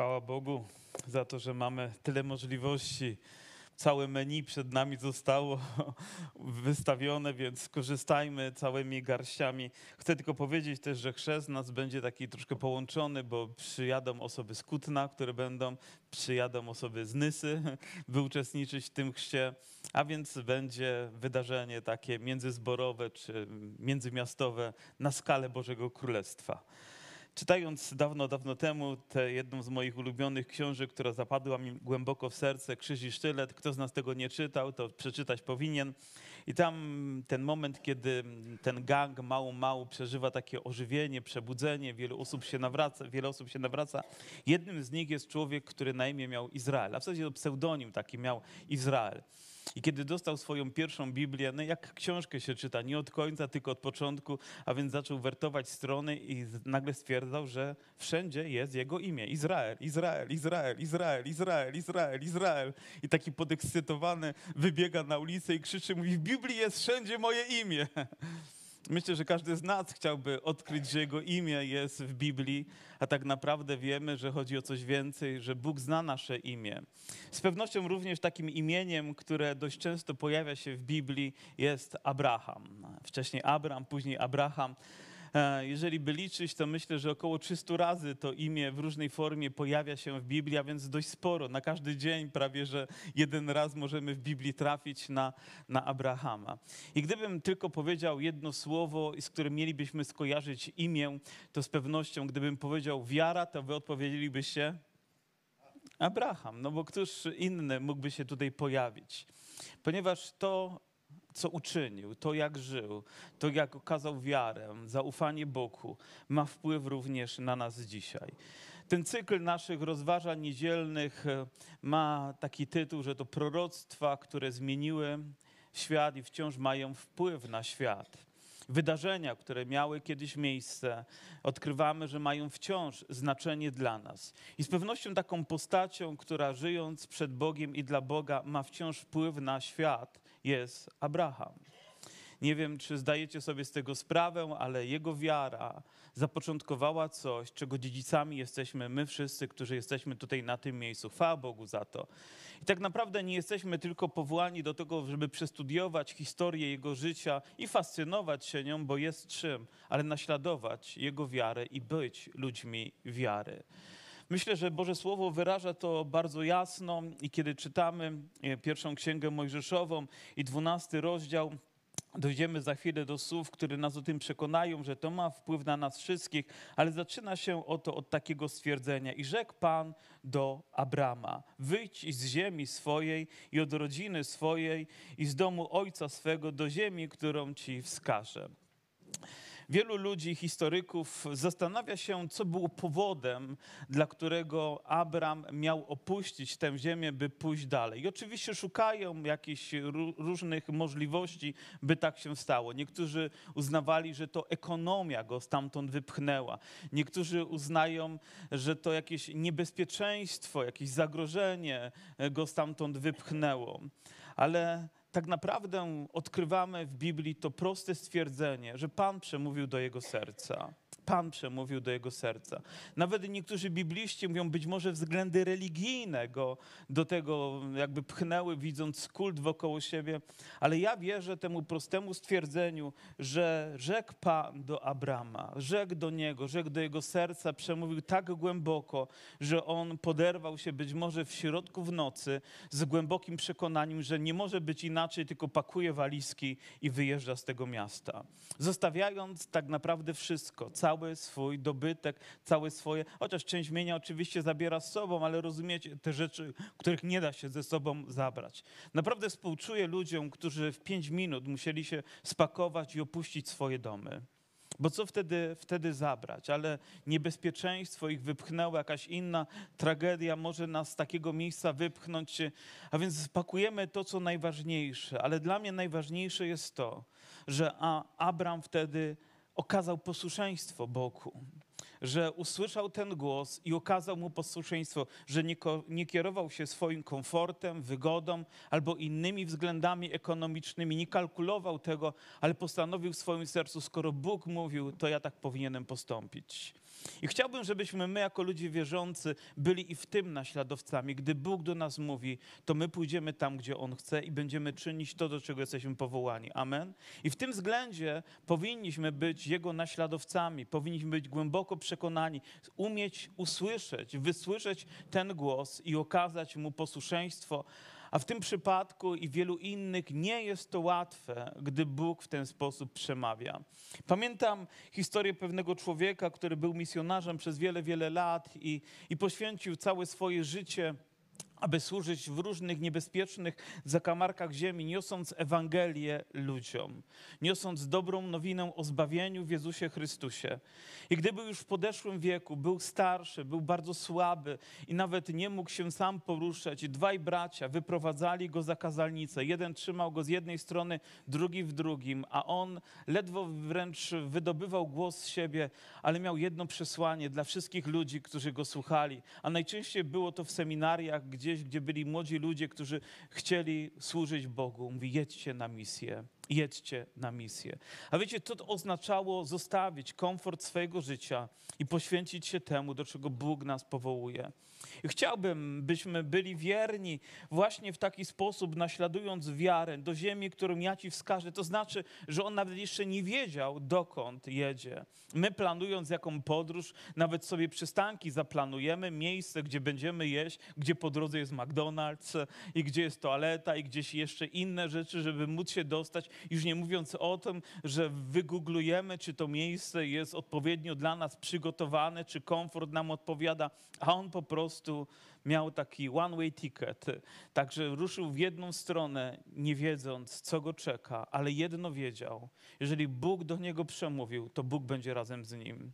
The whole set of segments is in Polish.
Chwała Bogu za to, że mamy tyle możliwości. Całe menu przed nami zostało wystawione, więc korzystajmy całymi garściami. Chcę tylko powiedzieć też, że chrzest nas będzie taki troszkę połączony, bo przyjadą osoby z Kutna, które będą, przyjadą osoby z Nysy, by uczestniczyć w tym chrzcie, a więc będzie wydarzenie takie międzyzborowe czy międzymiastowe na skalę Bożego Królestwa. Czytając dawno, dawno temu tę jedną z moich ulubionych książek, która zapadła mi głęboko w serce, Krzyż i Sztylet, kto z nas tego nie czytał, to przeczytać powinien. I tam ten moment, kiedy ten gang mału mału przeżywa takie ożywienie, przebudzenie, wielu osób się nawraca, wiele osób się nawraca. Jednym z nich jest człowiek, który na imię miał Izrael, a w zasadzie to pseudonim taki miał Izrael. I kiedy dostał swoją pierwszą Biblię, no jak książkę się czyta, nie od końca, tylko od początku, a więc zaczął wertować strony i nagle stwierdzał, że wszędzie jest jego imię. Izrael, Izrael, Izrael, Izrael, Izrael, Izrael, Izrael. I taki podekscytowany wybiega na ulicę i krzyczy, mówi, w Biblii jest wszędzie moje imię. Myślę, że każdy z nas chciałby odkryć, że Jego imię jest w Biblii, a tak naprawdę wiemy, że chodzi o coś więcej, że Bóg zna nasze imię. Z pewnością również takim imieniem, które dość często pojawia się w Biblii, jest Abraham. Wcześniej Abram, później Abraham. E, jeżeli by liczyć, to myślę, że około 300 razy to imię w różnej formie pojawia się w Biblii, a więc dość sporo. Na każdy dzień prawie, że jeden raz możemy w Biblii trafić na, na Abrahama. I gdybym tylko powiedział jedno słowo, z którym mielibyśmy skojarzyć imię, to z pewnością, gdybym powiedział wiara, to wy odpowiedzielibyście Abraham, no bo któż inny mógłby się tutaj pojawić? Ponieważ to co uczynił, to jak żył, to jak okazał wiarę, zaufanie Bogu, ma wpływ również na nas dzisiaj. Ten cykl naszych rozważań niedzielnych e, ma taki tytuł, że to proroctwa, które zmieniły świat i wciąż mają wpływ na świat wydarzenia, które miały kiedyś miejsce, odkrywamy, że mają wciąż znaczenie dla nas. I z pewnością taką postacią, która żyjąc przed Bogiem i dla Boga ma wciąż wpływ na świat, jest Abraham. Nie wiem, czy zdajecie sobie z tego sprawę, ale jego wiara zapoczątkowała coś, czego dziedzicami jesteśmy my wszyscy, którzy jesteśmy tutaj na tym miejscu. Chwała Bogu za to. I tak naprawdę nie jesteśmy tylko powołani do tego, żeby przestudiować historię jego życia i fascynować się nią, bo jest czym, ale naśladować jego wiarę i być ludźmi wiary. Myślę, że Boże Słowo wyraża to bardzo jasno i kiedy czytamy e, pierwszą księgę Mojżeszową i dwunasty rozdział, Dojdziemy za chwilę do słów, które nas o tym przekonają, że to ma wpływ na nas wszystkich, ale zaczyna się oto od takiego stwierdzenia. I rzekł Pan do Abrama: Wyjdź z ziemi swojej i od rodziny swojej i z domu ojca swego do ziemi, którą ci wskażę. Wielu ludzi, historyków zastanawia się, co było powodem, dla którego Abram miał opuścić tę ziemię, by pójść dalej. I oczywiście szukają jakichś różnych możliwości, by tak się stało. Niektórzy uznawali, że to ekonomia go stamtąd wypchnęła. Niektórzy uznają, że to jakieś niebezpieczeństwo, jakieś zagrożenie go stamtąd wypchnęło. Ale tak naprawdę odkrywamy w Biblii to proste stwierdzenie, że Pan przemówił do jego serca. Pan przemówił do jego serca. Nawet niektórzy bibliści mówią, być może względy religijne go do tego jakby pchnęły, widząc kult wokoło siebie, ale ja wierzę temu prostemu stwierdzeniu, że rzekł Pan do Abrama, rzekł do niego, rzekł do jego serca, przemówił tak głęboko, że on poderwał się być może w środku w nocy z głębokim przekonaniem, że nie może być inaczej, tylko pakuje walizki i wyjeżdża z tego miasta. Zostawiając tak naprawdę wszystko, cały cały swój dobytek, całe swoje, chociaż część mienia oczywiście zabiera z sobą, ale rozumiecie te rzeczy, których nie da się ze sobą zabrać. Naprawdę współczuję ludziom, którzy w pięć minut musieli się spakować i opuścić swoje domy. Bo co wtedy, wtedy zabrać? Ale niebezpieczeństwo ich wypchnęło, jakaś inna tragedia może nas z takiego miejsca wypchnąć. A więc spakujemy to, co najważniejsze. Ale dla mnie najważniejsze jest to, że Abram wtedy okazał posłuszeństwo Bogu, że usłyszał ten głos i okazał mu posłuszeństwo, że nie, nie kierował się swoim komfortem, wygodą albo innymi względami ekonomicznymi, nie kalkulował tego, ale postanowił w swoim sercu, skoro Bóg mówił, to ja tak powinienem postąpić. I chciałbym, żebyśmy my, jako ludzie wierzący, byli i w tym naśladowcami. Gdy Bóg do nas mówi, to my pójdziemy tam, gdzie On chce i będziemy czynić to, do czego jesteśmy powołani. Amen. I w tym względzie powinniśmy być Jego naśladowcami, powinniśmy być głęboko przekonani, umieć usłyszeć, wysłyszeć ten głos i okazać Mu posłuszeństwo. A w tym przypadku i wielu innych nie jest to łatwe, gdy Bóg w ten sposób przemawia. Pamiętam historię pewnego człowieka, który był misjonarzem przez wiele, wiele lat i, i poświęcił całe swoje życie aby służyć w różnych niebezpiecznych zakamarkach ziemi, niosąc Ewangelię ludziom, niosąc dobrą nowinę o zbawieniu w Jezusie Chrystusie. I gdy był już w podeszłym wieku, był starszy, był bardzo słaby i nawet nie mógł się sam poruszać, dwaj bracia wyprowadzali go za kazalnicę. Jeden trzymał go z jednej strony, drugi w drugim, a on ledwo wręcz wydobywał głos z siebie, ale miał jedno przesłanie dla wszystkich ludzi, którzy go słuchali. A najczęściej było to w seminariach, gdzie gdzieś, gdzie byli młodzi ludzie, którzy chcieli służyć Bogu. Mówi, jedźcie na misję, jedźcie na misję. A wiecie, to oznaczało zostawić komfort swojego życia i poświęcić się temu, do czego Bóg nas powołuje. Chciałbym, byśmy byli wierni właśnie w taki sposób, naśladując wiarę do ziemi, którą ja Ci wskażę. To znaczy, że on nawet jeszcze nie wiedział, dokąd jedzie. My planując jaką podróż, nawet sobie przystanki zaplanujemy, miejsce, gdzie będziemy jeść, gdzie po drodze jest McDonald's i gdzie jest toaleta i gdzieś jeszcze inne rzeczy, żeby móc się dostać. Już nie mówiąc o tym, że wygooglujemy, czy to miejsce jest odpowiednio dla nas przygotowane, czy komfort nam odpowiada, a on po prostu miał taki one-way ticket. Także ruszył w jedną stronę, nie wiedząc, co go czeka, ale jedno wiedział. Jeżeli Bóg do niego przemówił, to Bóg będzie razem z nim.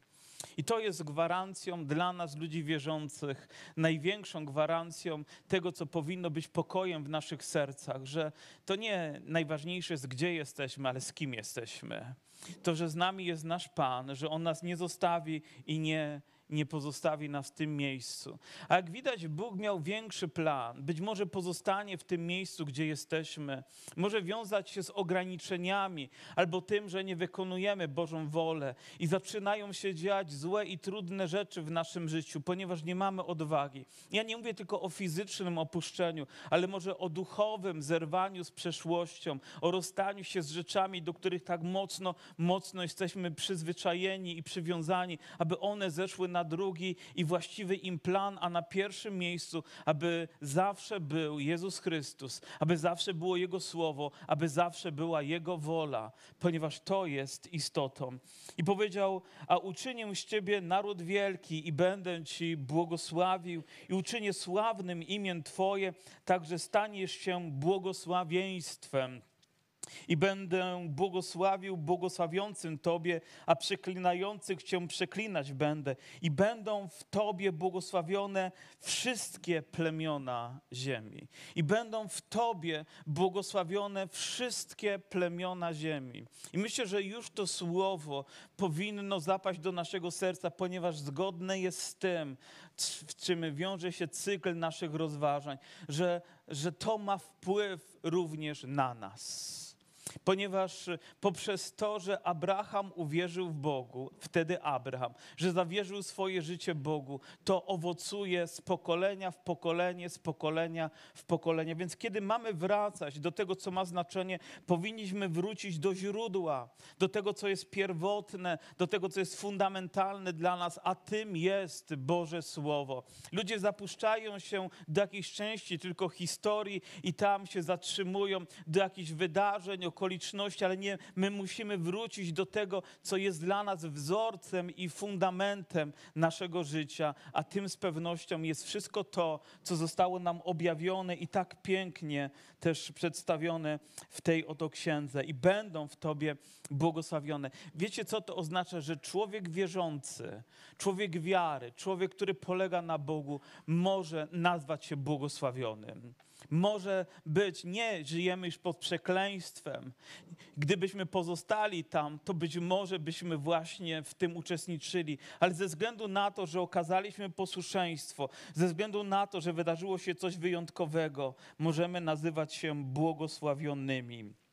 I to jest gwarancją dla nas, ludzi wierzących, największą gwarancją tego, co powinno być pokojem w naszych sercach, że to nie najważniejsze jest, gdzie jesteśmy, ale z kim jesteśmy. To, że z nami jest nasz Pan, że On nas nie zostawi i nie nie pozostawi nas w tym miejscu. A jak widać, Bóg miał większy plan. Być może pozostanie w tym miejscu, gdzie jesteśmy, może wiązać się z ograniczeniami albo tym, że nie wykonujemy Bożą wolę i zaczynają się dziać złe i trudne rzeczy w naszym życiu, ponieważ nie mamy odwagi. Ja nie mówię tylko o fizycznym opuszczeniu, ale może o duchowym zerwaniu z przeszłością, o rozstaniu się z rzeczami, do których tak mocno, mocno jesteśmy przyzwyczajeni i przywiązani, aby one zeszły na drugi i właściwy im plan, a na pierwszym miejscu, aby zawsze był Jezus Chrystus, aby zawsze było Jego Słowo, aby zawsze była Jego wola, ponieważ to jest istotą. I powiedział, a uczynię z Ciebie naród wielki i będę Ci błogosławił i uczynię sławnym imię Twoje, także staniesz się błogosławieństwem. I będę błogosławił błogosławiącym Tobie, a przeklinających Cię przeklinać będę. I będą w Tobie błogosławione wszystkie plemiona ziemi. I będą w Tobie błogosławione wszystkie plemiona ziemi. I myślę, że już to słowo powinno zapaść do naszego serca, ponieważ zgodne jest z tym, w czym wiąże się cykl naszych rozważań, że, że to ma wpływ również na nas ponieważ poprzez to, że Abraham uwierzył w Bogu, wtedy Abraham, że zawierzył swoje życie Bogu, to owocuje z pokolenia w pokolenie, z pokolenia w pokolenie. Więc kiedy mamy wracać do tego, co ma znaczenie, powinniśmy wrócić do źródła, do tego, co jest pierwotne, do tego, co jest fundamentalne dla nas, a tym jest Boże Słowo. Ludzie zapuszczają się do jakiejś części tylko historii i tam się zatrzymują, do jakichś wydarzeń, okoliczności, okoliczności, ale nie, my musimy wrócić do tego, co jest dla nas wzorcem i fundamentem naszego życia, a tym z pewnością jest wszystko to, co zostało nam objawione i tak pięknie też przedstawione w tej oto księdze i będą w Tobie błogosławione. Wiecie, co to oznacza, że człowiek wierzący, człowiek wiary, człowiek, który polega na Bogu, może nazwać się błogosławionym może być, nie żyjemy już pod przekleństwem. Gdybyśmy pozostali tam, to być może byśmy właśnie w tym uczestniczyli, ale ze względu na to, że okazaliśmy posłuszeństwo, ze względu na to, że wydarzyło się coś wyjątkowego, możemy nazywać się błogosławionymi.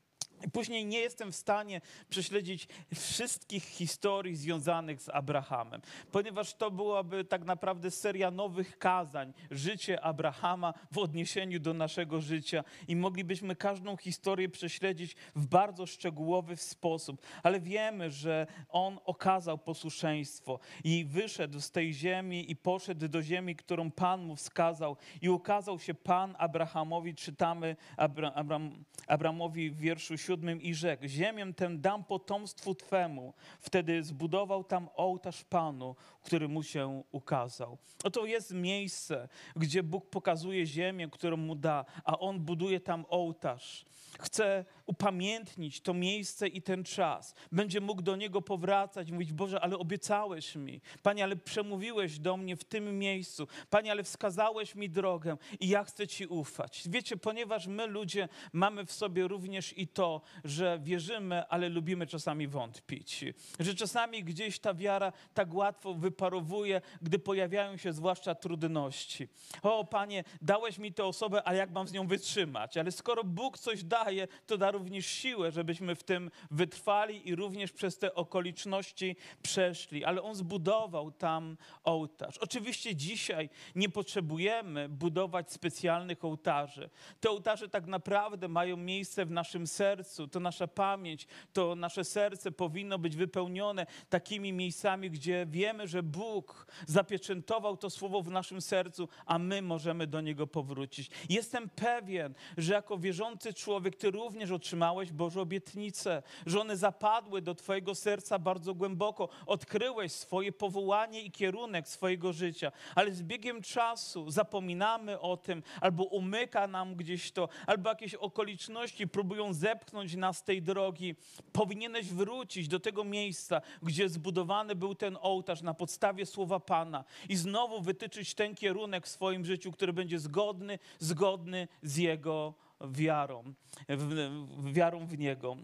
Później nie jestem w stanie prześledzić wszystkich historii związanych z Abrahamem, ponieważ to byłaby tak naprawdę seria nowych kazań, życie Abrahama w odniesieniu do naszego życia. I moglibyśmy każdą historię prześledzić w bardzo szczegółowy sposób, ale wiemy, że on okazał posłuszeństwo i wyszedł z tej ziemi i poszedł do ziemi, którą Pan mu wskazał. I ukazał się Pan Abrahamowi, czytamy Abra Abram Abramowi w wierszu siódmym i rzekł, ziemię tę dam potomstwu Twemu. Wtedy zbudował tam ołtarz Panu, który mu się ukazał. Oto jest miejsce, gdzie Bóg pokazuje ziemię, którą mu da, a on buduje tam ołtarz. Chce upamiętnić to miejsce i ten czas. Będzie mógł do niego powracać, mówić: Boże, ale obiecałeś mi. Panie, ale przemówiłeś do mnie w tym miejscu. Panie, ale wskazałeś mi drogę i ja chcę Ci ufać. Wiecie, ponieważ my ludzie mamy w sobie również i to, że wierzymy, ale lubimy czasami wątpić. Że czasami gdzieś ta wiara tak łatwo wyparowuje, gdy pojawiają się zwłaszcza trudności. O, Panie, dałeś mi tę osobę, a jak mam z nią wytrzymać? Ale skoro Bóg coś daje, to da również siłę, żebyśmy w tym wytrwali i również przez te okoliczności przeszli. Ale On zbudował tam ołtarz. Oczywiście dzisiaj nie potrzebujemy budować specjalnych ołtarzy. Te ołtarze tak naprawdę mają miejsce w naszym sercu. To nasza pamięć, to nasze serce powinno być wypełnione takimi miejscami, gdzie wiemy, że Bóg zapieczętował to słowo w naszym sercu, a my możemy do niego powrócić. Jestem pewien, że jako wierzący człowiek, ty również otrzymałeś Boże obietnice, że one zapadły do Twojego serca bardzo głęboko. Odkryłeś swoje powołanie i kierunek swojego życia, ale z biegiem czasu zapominamy o tym, albo umyka nam gdzieś to, albo jakieś okoliczności próbują zepchnąć nas z tej drogi. Powinieneś wrócić do tego miejsca, gdzie zbudowany był ten ołtarz na podstawie słowa Pana i znowu wytyczyć ten kierunek w swoim życiu, który będzie zgodny, zgodny z Jego wiarą, wiarą w Niego.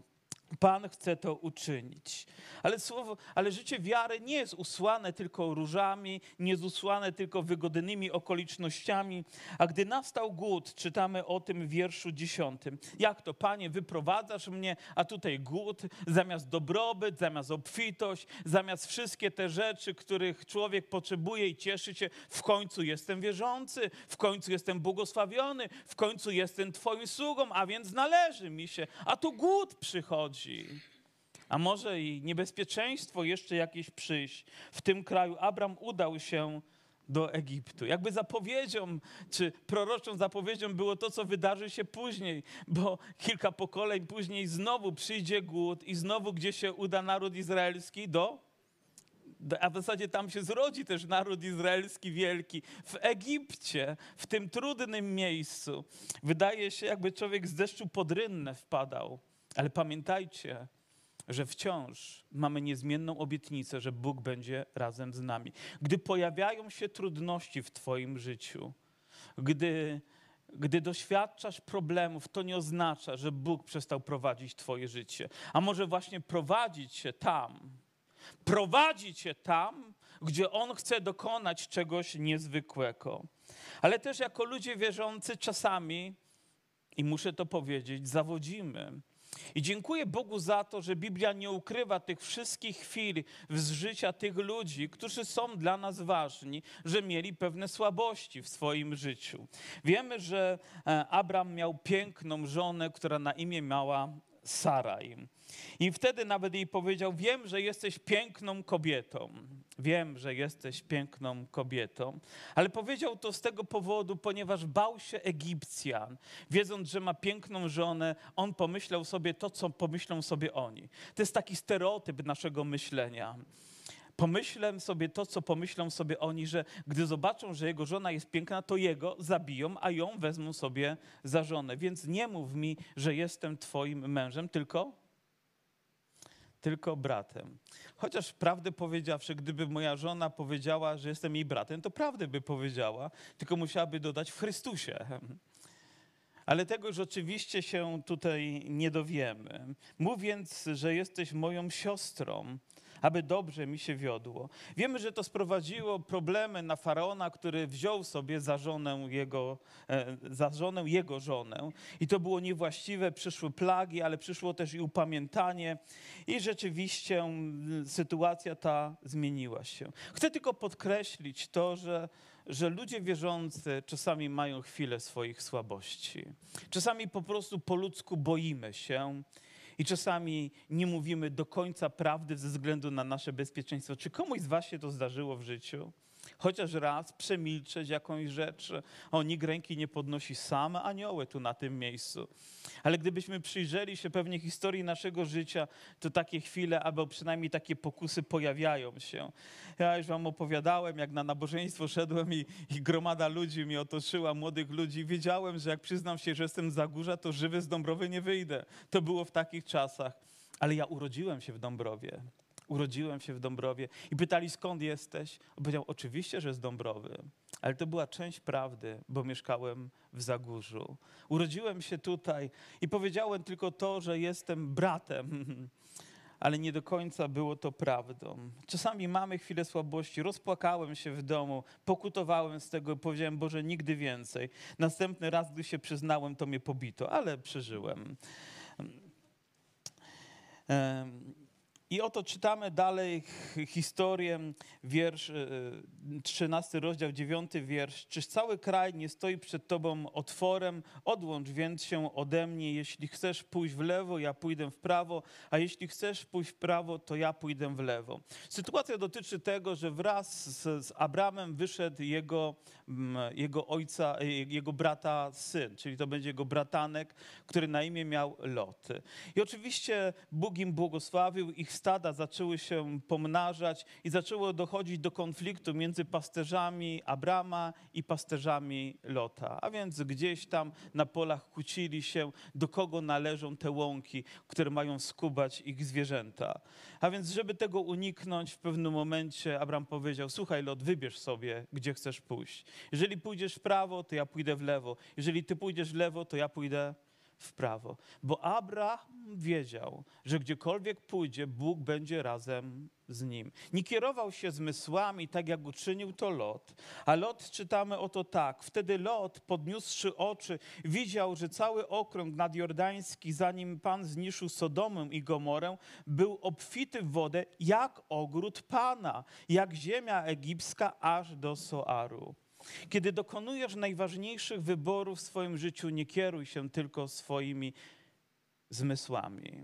Pan chce to uczynić. Ale, słowo, ale życie wiary nie jest usłane tylko różami, nie jest usłane tylko wygodnymi okolicznościami. A gdy nastał głód, czytamy o tym w wierszu dziesiątym. Jak to, Panie, wyprowadzasz mnie, a tutaj głód, zamiast dobrobyt, zamiast obfitość, zamiast wszystkie te rzeczy, których człowiek potrzebuje i cieszy się, w końcu jestem wierzący, w końcu jestem błogosławiony, w końcu jestem Twoim sługą, a więc należy mi się. A tu głód przychodzi. A może i niebezpieczeństwo jeszcze jakieś przyjść. W tym kraju Abram udał się do Egiptu. Jakby zapowiedzią, czy proroczą zapowiedzią było to, co wydarzy się później, bo kilka pokoleń później znowu przyjdzie głód i znowu gdzie się uda naród izraelski do a w zasadzie tam się zrodzi też naród izraelski wielki. W Egipcie, w tym trudnym miejscu, wydaje się, jakby człowiek z deszczu pod rynnę wpadał. Ale pamiętajcie, że wciąż mamy niezmienną obietnicę, że Bóg będzie razem z nami. Gdy pojawiają się trudności w Twoim życiu, gdy, gdy doświadczasz problemów, to nie oznacza, że Bóg przestał prowadzić Twoje życie. A może właśnie prowadzić się tam, prowadzić się tam, gdzie On chce dokonać czegoś niezwykłego. Ale też jako ludzie wierzący czasami, i muszę to powiedzieć, zawodzimy i dziękuję Bogu za to, że Biblia nie ukrywa tych wszystkich chwil z życia tych ludzi, którzy są dla nas ważni, że mieli pewne słabości w swoim życiu. Wiemy, że e, Abraham miał piękną żonę, która na imię miała Saraj. I wtedy nawet jej powiedział: Wiem, że jesteś piękną kobietą. Wiem, że jesteś piękną kobietą. Ale powiedział to z tego powodu, ponieważ bał się Egipcjan. Wiedząc, że ma piękną żonę, on pomyślał sobie to, co pomyślą sobie oni. To jest taki stereotyp naszego myślenia pomyślę sobie to, co pomyślą sobie oni, że gdy zobaczą, że jego żona jest piękna, to jego zabiją, a ją wezmą sobie za żonę. Więc nie mów mi, że jestem twoim mężem, tylko tylko bratem. Chociaż prawdę powiedziawszy, gdyby moja żona powiedziała, że jestem jej bratem, to prawdę by powiedziała, tylko musiałaby dodać w Chrystusie. Ale tego już oczywiście się tutaj nie dowiemy. Mów więc, że jesteś moją siostrą, aby dobrze mi się wiodło. Wiemy, że to sprowadziło problemy na faraona, który wziął sobie za żonę jego, e, za żonę jego żonę. I to było niewłaściwe, przyszły plagi, ale przyszło też i upamiętanie. I rzeczywiście mm, sytuacja ta zmieniła się. Chcę tylko podkreślić to, że że ludzie wierzący czasami mają chwilę swoich słabości. Czasami po prostu po ludzku boimy się i czasami nie mówimy do końca prawdy ze względu na nasze bezpieczeństwo. Czy komuś z Was się to zdarzyło w życiu? Chociaż raz przemilczeć jakąś rzecz. O, nikt ręki nie podnosi, same anioły tu na tym miejscu. Ale gdybyśmy przyjrzeli się pewnie historii naszego życia, to takie chwile, albo przynajmniej takie pokusy pojawiają się. Ja już wam opowiadałem, jak na nabożeństwo szedłem i, i gromada ludzi mnie otoczyła, młodych ludzi. Wiedziałem, że jak przyznam się, że jestem Zagórza, to żywy z Dąbrowy nie wyjdę. To było w takich czasach. Ale ja urodziłem się w Dąbrowie urodziłem się w Dąbrowie i pytali skąd jesteś. On powiedział oczywiście, że z Dąbrowy, ale to była część prawdy, bo mieszkałem w Zagórzu. Urodziłem się tutaj i powiedziałem tylko to, że jestem bratem. Ale nie do końca było to prawdą. Czasami mamy chwilę słabości, rozpłakałem się w domu, pokutowałem z tego i powiedziałem, Boże, nigdy więcej. Następny raz, gdy się przyznałem, to mnie pobito, ale przeżyłem. I oto czytamy dalej historię, wiersz, 13 e, rozdział, 9 wiersz. Czyż cały kraj nie stoi przed Tobą otworem? Odłącz więc się ode mnie. Jeśli chcesz pójść w lewo, ja pójdę w prawo, a jeśli chcesz pójść w prawo, to ja pójdę w lewo. Sytuacja dotyczy tego, że wraz z, z Abramem wyszedł jego, jego ojca, e, jego brata syn, czyli to będzie jego bratanek, który na imię miał Lot. I oczywiście Bóg im błogosławił ich stada zaczęły się pomnażać i zaczęło dochodzić do konfliktu między pasterzami Abrama i pasterzami Lota. A więc gdzieś tam na polach kłócili się, do kogo należą te łąki, które mają skubać ich zwierzęta. A więc, żeby tego uniknąć, w pewnym momencie Abraham powiedział: Słuchaj, Lot, wybierz sobie, gdzie chcesz pójść. Jeżeli pójdziesz w prawo, to ja pójdę w lewo. Jeżeli ty pójdziesz w lewo, to ja pójdę w prawo. Bo Abraham wiedział, że gdziekolwiek pójdzie, Bóg będzie razem z nim. Nie kierował się zmysłami, tak jak uczynił to Lot. A Lot czytamy oto tak. Wtedy Lot, podniósłszy oczy, widział, że cały okrąg nadjordański, zanim Pan zniszczył Sodomę i Gomorę, był obfity w wodę jak ogród Pana, jak ziemia egipska aż do Soaru. Kiedy dokonujesz najważniejszych wyborów w swoim życiu, nie kieruj się tylko swoimi zmysłami.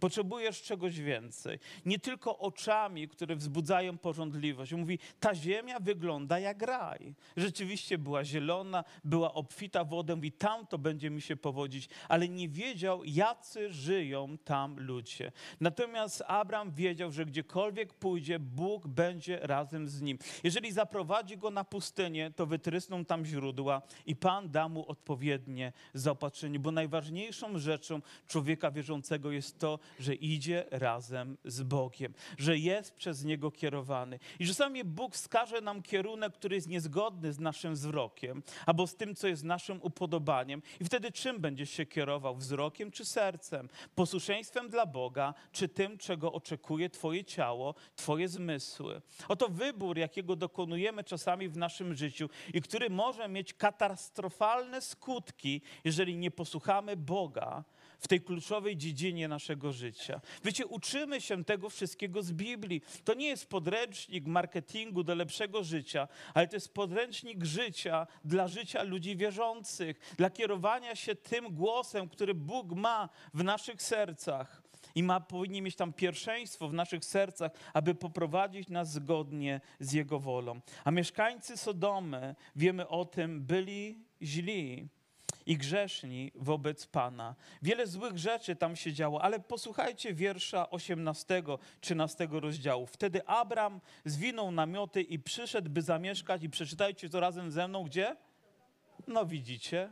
Potrzebujesz czegoś więcej. Nie tylko oczami, które wzbudzają porządliwość. Mówi, ta ziemia wygląda jak raj. Rzeczywiście była zielona, była obfita wodą i tam to będzie mi się powodzić, ale nie wiedział, jacy żyją tam ludzie. Natomiast Abraham wiedział, że gdziekolwiek pójdzie, Bóg będzie razem z nim. Jeżeli zaprowadzi go na pustynię, to wytrysną tam źródła i Pan da mu odpowiednie zaopatrzenie, bo najważniejszą rzeczą człowieka wierzącego jest to, że idzie razem z Bogiem, że jest przez Niego kierowany. I czasami Bóg wskaże nam kierunek, który jest niezgodny z naszym wzrokiem, albo z tym, co jest naszym upodobaniem. I wtedy czym będziesz się kierował? Wzrokiem czy sercem? Posłuszeństwem dla Boga, czy tym, czego oczekuje Twoje ciało, Twoje zmysły? Oto wybór, jakiego dokonujemy czasami w naszym życiu i który może mieć katastrofalne skutki, jeżeli nie posłuchamy Boga, w tej kluczowej dziedzinie naszego życia. Wiecie, uczymy się tego wszystkiego z Biblii. To nie jest podręcznik marketingu do lepszego życia, ale to jest podręcznik życia dla życia ludzi wierzących, dla kierowania się tym głosem, który Bóg ma w naszych sercach. I ma, powinien mieć tam pierwszeństwo w naszych sercach, aby poprowadzić nas zgodnie z Jego wolą. A mieszkańcy Sodomy, wiemy o tym, byli źli i grzeszni wobec Pana. Wiele złych rzeczy tam się działo, ale posłuchajcie wiersza 18, 13 rozdziału. Wtedy Abram zwinął namioty i przyszedł, by zamieszkać i przeczytajcie to razem ze mną, gdzie? No widzicie.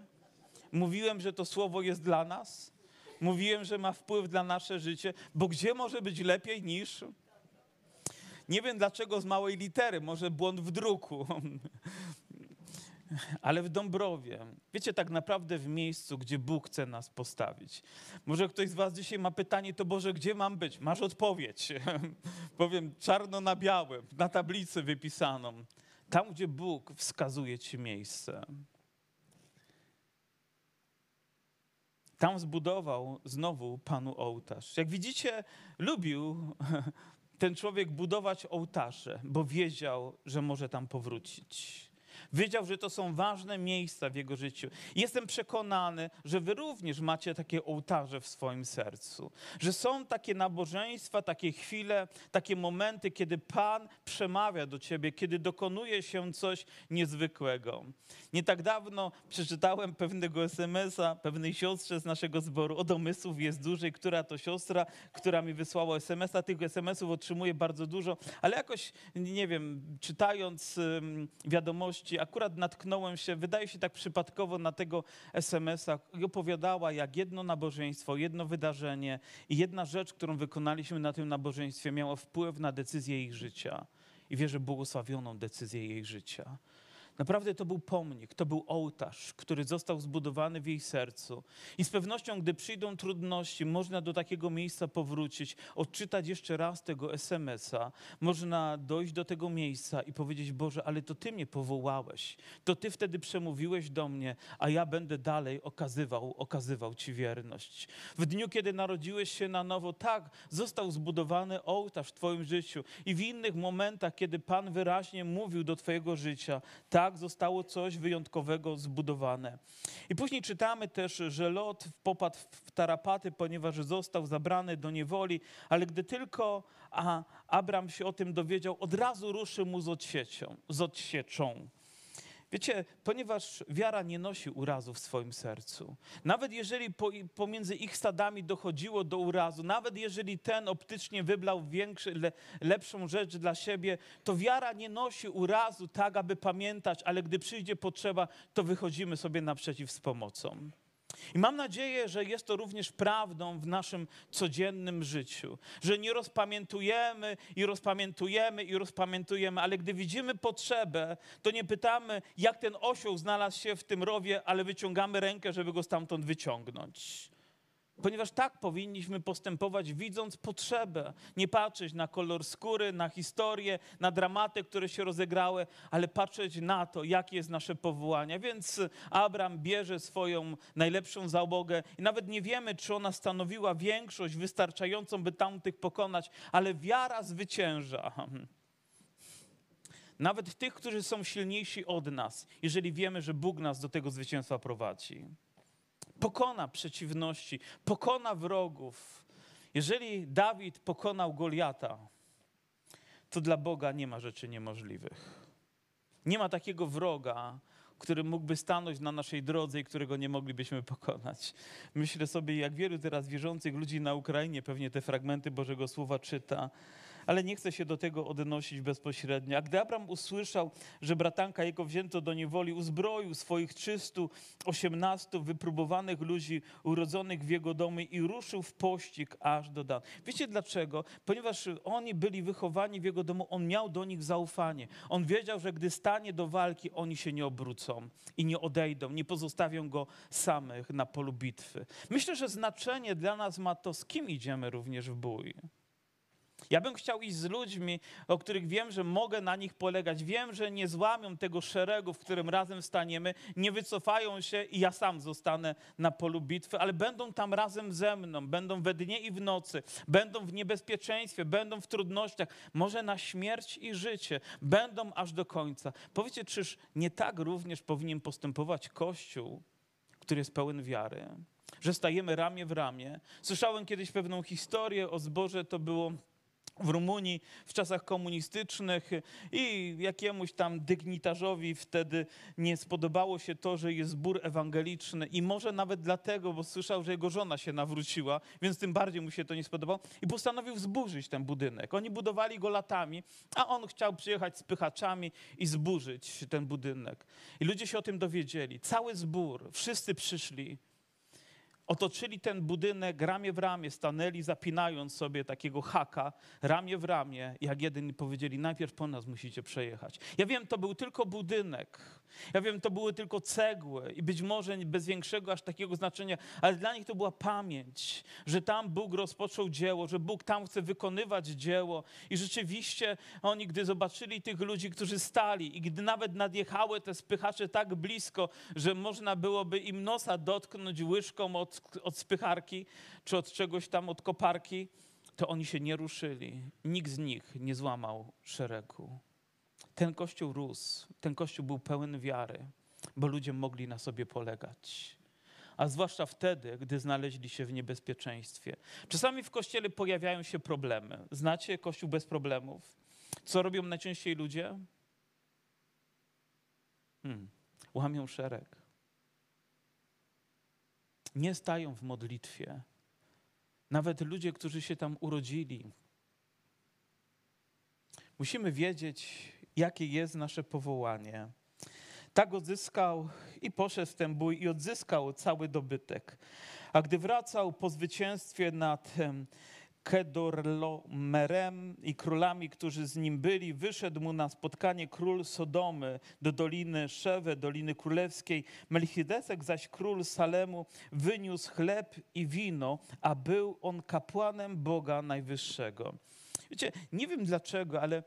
Mówiłem, że to słowo jest dla nas. Mówiłem, że ma wpływ na nasze życie, bo gdzie może być lepiej niż... Nie wiem dlaczego z małej litery, może błąd w druku. ale w Dąbrowie. Wiecie, tak naprawdę w miejscu, gdzie Bóg chce nas postawić. Może ktoś z Was dzisiaj ma pytanie, to Boże, gdzie mam być? Masz odpowiedź. Powiem czarno na białym, na tablicy wypisaną. Tam, gdzie Bóg wskazuje Ci miejsce. Tam zbudował znowu Panu ołtarz. Jak widzicie, lubił ten człowiek budować ołtarze, bo wiedział, że może tam powrócić. Wiedział, że to są ważne miejsca w jego życiu. Jestem przekonany, że wy również macie takie ołtarze w swoim sercu. Że są takie nabożeństwa, takie chwile, takie momenty, kiedy Pan przemawia do ciebie, kiedy dokonuje się coś niezwykłego. Nie tak dawno przeczytałem pewnego SMS-a pewnej siostrze z naszego zboru. O domysłów jest dłużej, która to siostra, która mi wysłała SMS-a. Tych SMS-ów otrzymuję bardzo dużo, ale jakoś, nie wiem, czytając wiadomości, akurat natknąłem się, wydaje się tak przypadkowo na tego SMS-a i opowiadała, jak jedno nabożeństwo, jedno wydarzenie i jedna rzecz, którą wykonaliśmy na tym nabożeństwie, miała wpływ na decyzję ich życia. I wierzę błogosławioną decyzję jej życia. Naprawdę to był pomnik, to był ołtarz, który został zbudowany w jej sercu. I z pewnością, gdy przyjdą trudności, można do takiego miejsca powrócić, odczytać jeszcze raz tego SMS-a, można dojść do tego miejsca i powiedzieć: Boże, ale to Ty mnie powołałeś, to Ty wtedy przemówiłeś do mnie, a ja będę dalej okazywał, okazywał Ci wierność. W dniu, kiedy narodziłeś się na nowo, tak, został zbudowany ołtarz w Twoim życiu i w innych momentach, kiedy Pan wyraźnie mówił do Twojego życia, tak, tak zostało coś wyjątkowego zbudowane. I później czytamy też, że Lot popadł w tarapaty, ponieważ został zabrany do niewoli, ale gdy tylko Abram się o tym dowiedział, od razu ruszył mu z odsieczą. Z odsieczą. Wiecie, ponieważ wiara nie nosi urazu w swoim sercu, nawet jeżeli po, pomiędzy ich stadami dochodziło do urazu, nawet jeżeli ten optycznie wyblał większy, le, lepszą rzecz dla siebie, to wiara nie nosi urazu tak, aby pamiętać, ale gdy przyjdzie potrzeba, to wychodzimy sobie naprzeciw z pomocą. I mam nadzieję, że jest to również prawdą w naszym codziennym życiu, że nie rozpamiętujemy i rozpamiętujemy i rozpamiętujemy, ale gdy widzimy potrzebę, to nie pytamy, jak ten osioł znalazł się w tym rowie, ale wyciągamy rękę, żeby go stamtąd wyciągnąć. Ponieważ tak powinniśmy postępować, widząc potrzebę. Nie patrzeć na kolor skóry, na historię, na dramaty, które się rozegrały, ale patrzeć na to, jakie jest nasze powołanie. Więc Abraham bierze swoją najlepszą załogę i nawet nie wiemy, czy ona stanowiła większość wystarczającą, by tamtych pokonać, ale wiara zwycięża. Nawet tych, którzy są silniejsi od nas, jeżeli wiemy, że Bóg nas do tego zwycięstwa prowadzi pokona przeciwności, pokona wrogów. Jeżeli Dawid pokonał Goliata, to dla Boga nie ma rzeczy niemożliwych. Nie ma takiego wroga, który mógłby stanąć na naszej drodze i którego nie moglibyśmy pokonać. Myślę sobie, jak wielu teraz wierzących ludzi na Ukrainie pewnie te fragmenty Bożego Słowa czyta ale nie chcę się do tego odnosić bezpośrednio. A gdy Abram usłyszał, że bratanka jego wzięto do niewoli, uzbroił swoich 318 wypróbowanych ludzi urodzonych w jego domu i ruszył w pościg aż do Dan. Wiecie dlaczego? Ponieważ oni byli wychowani w jego domu, on miał do nich zaufanie. On wiedział, że gdy stanie do walki, oni się nie obrócą i nie odejdą, nie pozostawią go samych na polu bitwy. Myślę, że znaczenie dla nas ma to, z kim idziemy również w bój. Ja bym chciał iść z ludźmi, o których wiem, że mogę na nich polegać. Wiem, że nie złamią tego szeregu, w którym razem staniemy, nie wycofają się i ja sam zostanę na polu bitwy, ale będą tam razem ze mną, będą we dnie i w nocy, będą w niebezpieczeństwie, będą w trudnościach, może na śmierć i życie, będą aż do końca. Powiecie, czyż nie tak również powinien postępować Kościół, który jest pełen wiary? Że stajemy ramię w ramię. Słyszałem kiedyś pewną historię o zborze, to było w Rumunii w czasach komunistycznych i jakiemuś tam dygnitarzowi wtedy nie spodobało się to, że jest zbór ewangeliczny i może nawet dlatego, bo słyszał, że jego żona się nawróciła, więc tym bardziej mu się to nie spodobało i postanowił zburzyć ten budynek. Oni budowali go latami, a on chciał przyjechać z pychaczami i zburzyć ten budynek. I ludzie się o tym dowiedzieli. Cały zbór, wszyscy przyszli otoczyli ten budynek ramię w ramię, stanęli zapinając sobie takiego haka ramię w ramię, jak jeden powiedzieli, najpierw po nas musicie przejechać. Ja wiem, to był tylko budynek, ja wiem, to były tylko cegły i być może bez większego aż takiego znaczenia, ale dla nich to była pamięć, że tam Bóg rozpoczął dzieło, że Bóg tam chce wykonywać dzieło i rzeczywiście oni, gdy zobaczyli tych ludzi, którzy stali i gdy nawet nadjechały te spychacze tak blisko, że można byłoby im nosa dotknąć łyżką od, od spycharki czy od czegoś tam, od koparki, to oni się nie ruszyli. Nikt z nich nie złamał szeregu. Ten kościół rósł, ten kościół był pełen wiary, bo ludzie mogli na sobie polegać. A zwłaszcza wtedy, gdy znaleźli się w niebezpieczeństwie. Czasami w kościele pojawiają się problemy. Znacie kościół bez problemów? Co robią najczęściej ludzie? Hmm, łamią szereg. Nie stają w modlitwie. Nawet ludzie, którzy się tam urodzili. Musimy wiedzieć, jakie jest nasze powołanie. Tak odzyskał i poszedł w ten bój i odzyskał cały dobytek. A gdy wracał po zwycięstwie nad Kedorlomerem i królami, którzy z nim byli, wyszedł mu na spotkanie król Sodomy do doliny Szewe, doliny królewskiej. Melchizedek zaś król Salemu wyniósł chleb i wino, a był on kapłanem Boga Najwyższego. Wiecie, nie wiem dlaczego, ale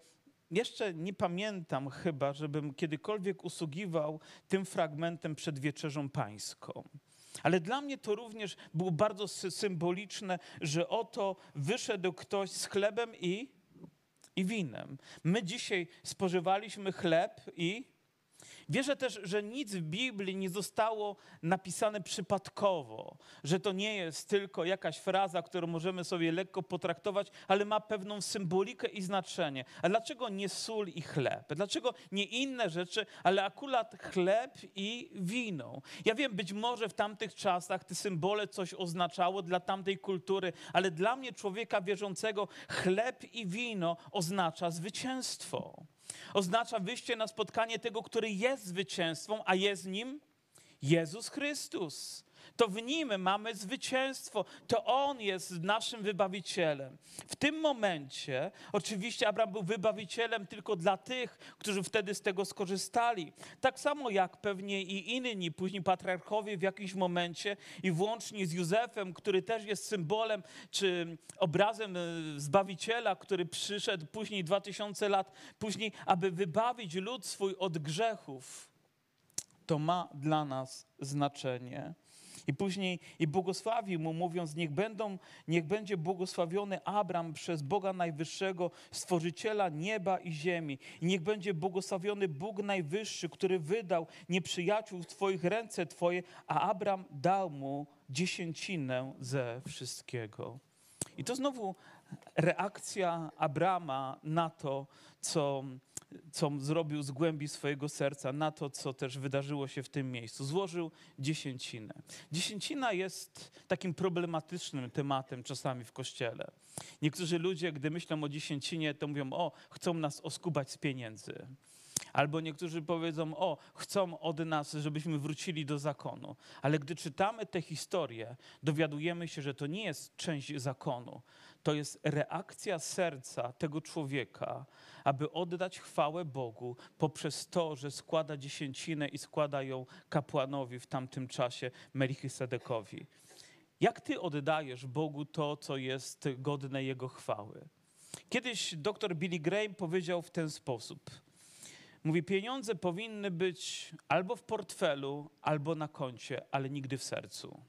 jeszcze nie pamiętam chyba, żebym kiedykolwiek usługiwał tym fragmentem przed wieczerzą pańską. Ale dla mnie to również było bardzo symboliczne, że oto wyszedł ktoś z chlebem i, i winem. My dzisiaj spożywaliśmy chleb i Wierzę też, że nic w Biblii nie zostało napisane przypadkowo, że to nie jest tylko jakaś fraza, którą możemy sobie lekko potraktować, ale ma pewną symbolikę i znaczenie. A dlaczego nie sól i chleb? Dlaczego nie inne rzeczy, ale akurat chleb i wino? Ja wiem, być może w tamtych czasach te symbole coś oznaczało dla tamtej kultury, ale dla mnie, człowieka wierzącego, chleb i wino oznacza zwycięstwo. Oznacza wyjście na spotkanie tego, który jest zwycięstwą, a jest nim Jezus Chrystus. To w nim mamy zwycięstwo. To on jest naszym wybawicielem. W tym momencie, oczywiście, Abraham był wybawicielem tylko dla tych, którzy wtedy z tego skorzystali. Tak samo jak pewnie i inni, później patriarchowie w jakimś momencie, i włącznie z Józefem, który też jest symbolem czy obrazem e, zbawiciela, który przyszedł później 2000 lat później, aby wybawić lud swój od grzechów. To ma dla nas znaczenie. I później i błogosławił mu, mówiąc: Niech, będą, niech będzie błogosławiony Abram przez Boga Najwyższego, stworzyciela nieba i ziemi. I niech będzie błogosławiony Bóg Najwyższy, który wydał nieprzyjaciół w Twoich ręce Twoje, a Abram dał mu dziesięcinę ze wszystkiego. I to znowu reakcja Abrama na to, co co zrobił z głębi swojego serca, na to, co też wydarzyło się w tym miejscu. Złożył dziesięcinę. Dziesięcina jest takim problematycznym tematem czasami w kościele. Niektórzy ludzie, gdy myślą o dziesięcinie, to mówią: O, chcą nas oskubać z pieniędzy. Albo niektórzy powiedzą: O, chcą od nas, żebyśmy wrócili do zakonu. Ale gdy czytamy tę historię, dowiadujemy się, że to nie jest część zakonu. To jest reakcja serca tego człowieka aby oddać chwałę Bogu poprzez to, że składa dziesięcinę i składa ją kapłanowi w tamtym czasie, Melchisedekowi. Jak ty oddajesz Bogu to, co jest godne Jego chwały? Kiedyś dr Billy Graham powiedział w ten sposób. Mówi, pieniądze powinny być albo w portfelu, albo na koncie, ale nigdy w sercu.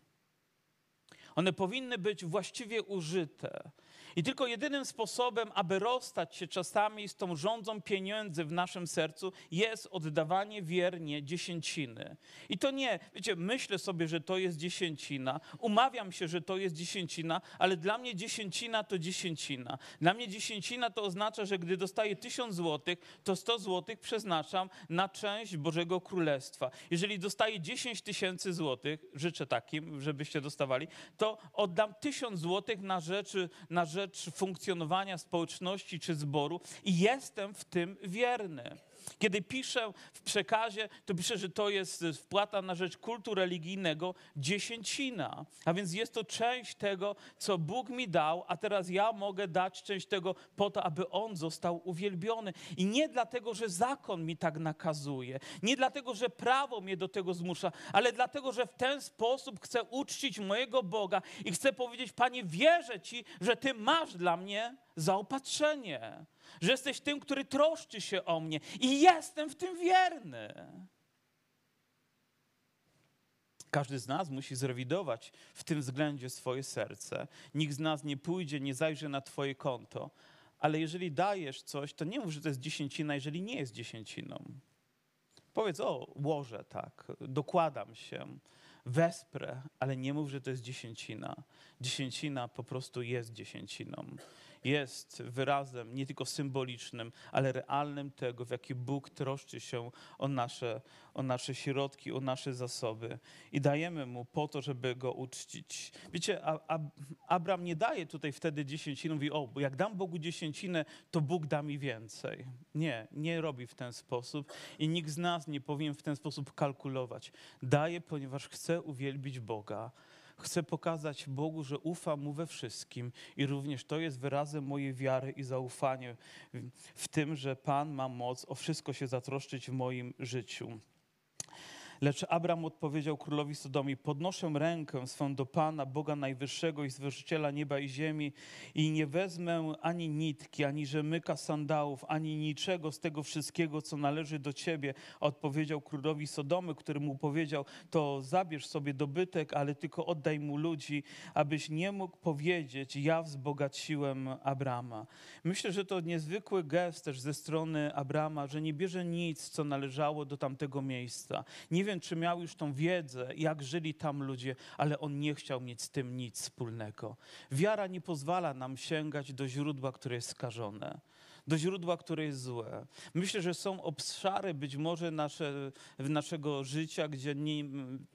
One powinny być właściwie użyte. I tylko jedynym sposobem, aby rozstać się czasami z tą rządzą pieniędzy w naszym sercu, jest oddawanie wiernie dziesięciny. I to nie, wiecie, myślę sobie, że to jest dziesięcina, umawiam się, że to jest dziesięcina, ale dla mnie dziesięcina to dziesięcina. Dla mnie dziesięcina to oznacza, że gdy dostaję tysiąc złotych, to sto złotych przeznaczam na część Bożego Królestwa. Jeżeli dostaję dziesięć tysięcy złotych, życzę takim, żebyście dostawali, to oddam tysiąc złotych na rzecz, na rzecz funkcjonowania społeczności czy zboru i jestem w tym wierny. Kiedy piszę w przekazie, to piszę, że to jest wpłata na rzecz kultu religijnego dziesięcina. A więc jest to część tego, co Bóg mi dał, a teraz ja mogę dać część tego po to, aby On został uwielbiony. I nie dlatego, że zakon mi tak nakazuje, nie dlatego, że prawo mnie do tego zmusza, ale dlatego, że w ten sposób chcę uczcić mojego Boga i chcę powiedzieć, Panie, wierzę Ci, że Ty masz dla mnie zaopatrzenie, że jesteś tym, który troszczy się o mnie i jestem w tym wierny. Każdy z nas musi zrewidować w tym względzie swoje serce. Nikt z nas nie pójdzie, nie zajrzy na Twoje konto. Ale jeżeli dajesz coś, to nie mów, że to jest dziesięcina, jeżeli nie jest dziesięciną. Powiedz, o, łożę tak, dokładam się, wesprę, ale nie mów, że to jest dziesięcina. Dziesięcina po prostu jest dziesięciną jest wyrazem nie tylko symbolicznym, ale realnym tego, w jaki Bóg troszczy się o nasze, o nasze środki, o nasze zasoby. I dajemy Mu po to, żeby Go uczcić. Wiecie, a, a nie daje tutaj wtedy dziesięciny, mówi, o, bo jak dam Bogu dziesięcinę, to Bóg da mi więcej. Nie, nie robi w ten sposób i nikt z nas nie powinien w ten sposób kalkulować. Daje, ponieważ chce uwielbić Boga Chcę pokazać Bogu, że ufam Mu we wszystkim i również to jest wyrazem mojej wiary i zaufania w tym, że Pan ma moc o wszystko się zatroszczyć w moim życiu. Lecz Abram odpowiedział królowi Sodomii: Podnoszę rękę swą do Pana, Boga Najwyższego i Stworzyciela nieba i ziemi, i nie wezmę ani nitki, ani rzemyka sandałów, ani niczego z tego wszystkiego, co należy do ciebie. Odpowiedział królowi Sodomy, który mu powiedział: To zabierz sobie dobytek, ale tylko oddaj mu ludzi, abyś nie mógł powiedzieć: Ja wzbogaciłem Abrama. Myślę, że to niezwykły gest też ze strony Abrama, że nie bierze nic, co należało do tamtego miejsca. Nie wiem, wiem, czy miał już tą wiedzę, jak żyli tam ludzie, ale on nie chciał mieć z tym nic wspólnego. Wiara nie pozwala nam sięgać do źródła, które jest skażone do źródła, które jest złe. Myślę, że są obszary być może nasze, naszego życia, gdzie nie,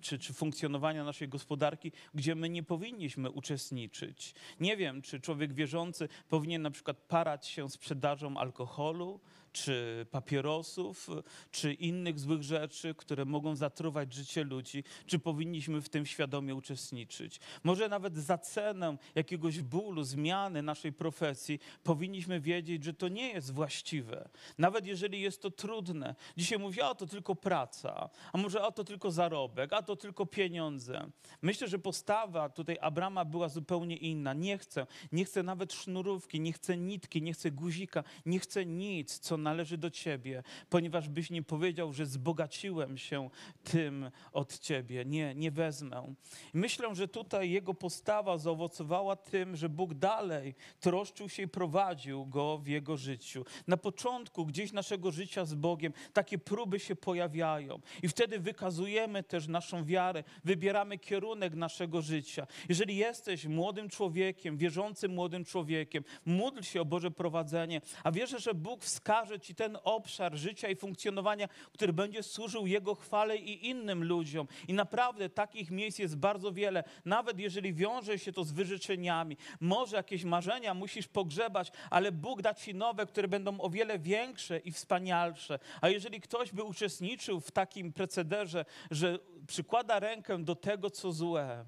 czy, czy funkcjonowania naszej gospodarki, gdzie my nie powinniśmy uczestniczyć. Nie wiem, czy człowiek wierzący powinien na przykład parać się sprzedażą alkoholu, czy papierosów, czy innych złych rzeczy, które mogą zatruwać życie ludzi, czy powinniśmy w tym świadomie uczestniczyć. Może nawet za cenę jakiegoś bólu, zmiany naszej profesji, powinniśmy wiedzieć, że to nie jest właściwe. Nawet jeżeli jest to trudne. Dzisiaj mówię, a to tylko praca, a może a to tylko zarobek, a to tylko pieniądze. Myślę, że postawa tutaj Abrama była zupełnie inna. Nie chcę, nie chcę nawet sznurówki, nie chcę nitki, nie chcę guzika, nie chcę nic, co należy do Ciebie, ponieważ byś nie powiedział, że zbogaciłem się tym od Ciebie. Nie, nie wezmę. Myślę, że tutaj jego postawa zaowocowała tym, że Bóg dalej troszczył się i prowadził go w jego życiu. Na początku gdzieś naszego życia z Bogiem takie próby się pojawiają i wtedy wykazujemy też naszą wiarę, wybieramy kierunek naszego życia. Jeżeli jesteś młodym człowiekiem, wierzącym młodym człowiekiem, módl się o Boże prowadzenie, a wierzę, że Bóg wskaże Ci ten obszar życia i funkcjonowania, który będzie służył Jego chwale i innym ludziom. I naprawdę takich miejsc jest bardzo wiele. Nawet jeżeli wiąże się to z wyrzeczeniami, może jakieś marzenia musisz pogrzebać, ale Bóg da Ci nowe, które będą o wiele większe i wspanialsze. A jeżeli ktoś by uczestniczył w takim procederze, że przykłada rękę do tego, co złe,